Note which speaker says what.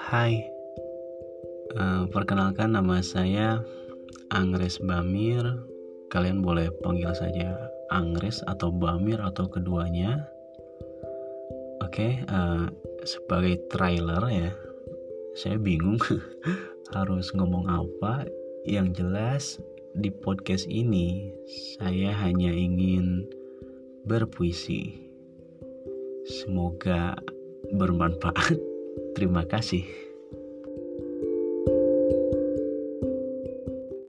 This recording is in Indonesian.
Speaker 1: Hai, uh, perkenalkan nama saya Angres Bamir. Kalian boleh panggil saja Angres atau Bamir atau keduanya. Oke, okay, uh, sebagai trailer ya, saya bingung harus ngomong apa. Yang jelas di podcast ini saya hanya ingin berpuisi. Semoga bermanfaat. Terima kasih.